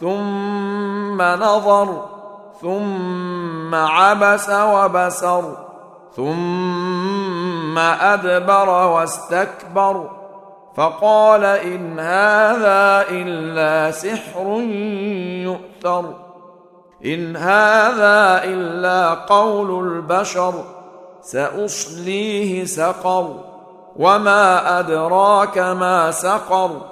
ثم نظر ثم عبس وبسر ثم أدبر واستكبر. فقال إن هذا إلا سحر يؤثر إن هذا إلا قول البشر سأصليه سقر وما أدراك ما سقر.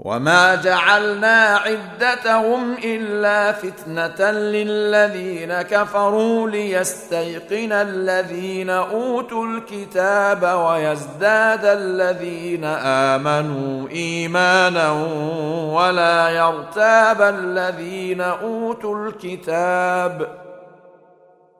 وما جعلنا عدتهم الا فتنه للذين كفروا ليستيقن الذين اوتوا الكتاب ويزداد الذين امنوا ايمانا ولا يرتاب الذين اوتوا الكتاب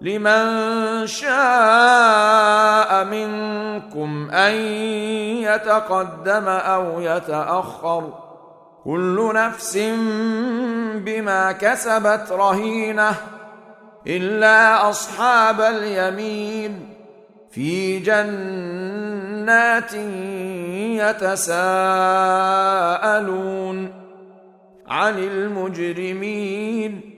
لمن شاء منكم أن يتقدم أو يتأخر. كل نفس بما كسبت رهينة إلا أصحاب اليمين. في جنات يتساءلون عن المجرمين.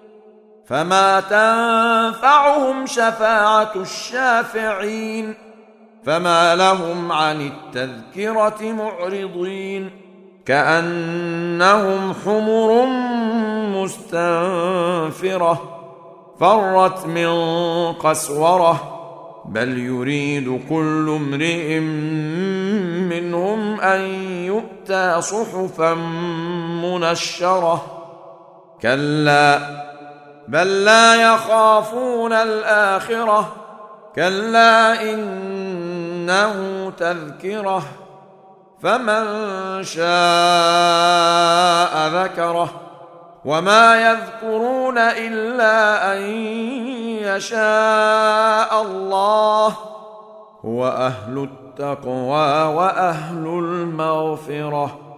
فما تنفعهم شفاعه الشافعين فما لهم عن التذكره معرضين كانهم حمر مستنفره فرت من قسوره بل يريد كل امرئ منهم ان يؤتى صحفا منشره كلا بل لا يخافون الآخرة. كلا إنه تذكرة. فمن شاء ذكره. وما يذكرون إلا أن يشاء الله. هو أهل التقوى وأهل المغفرة.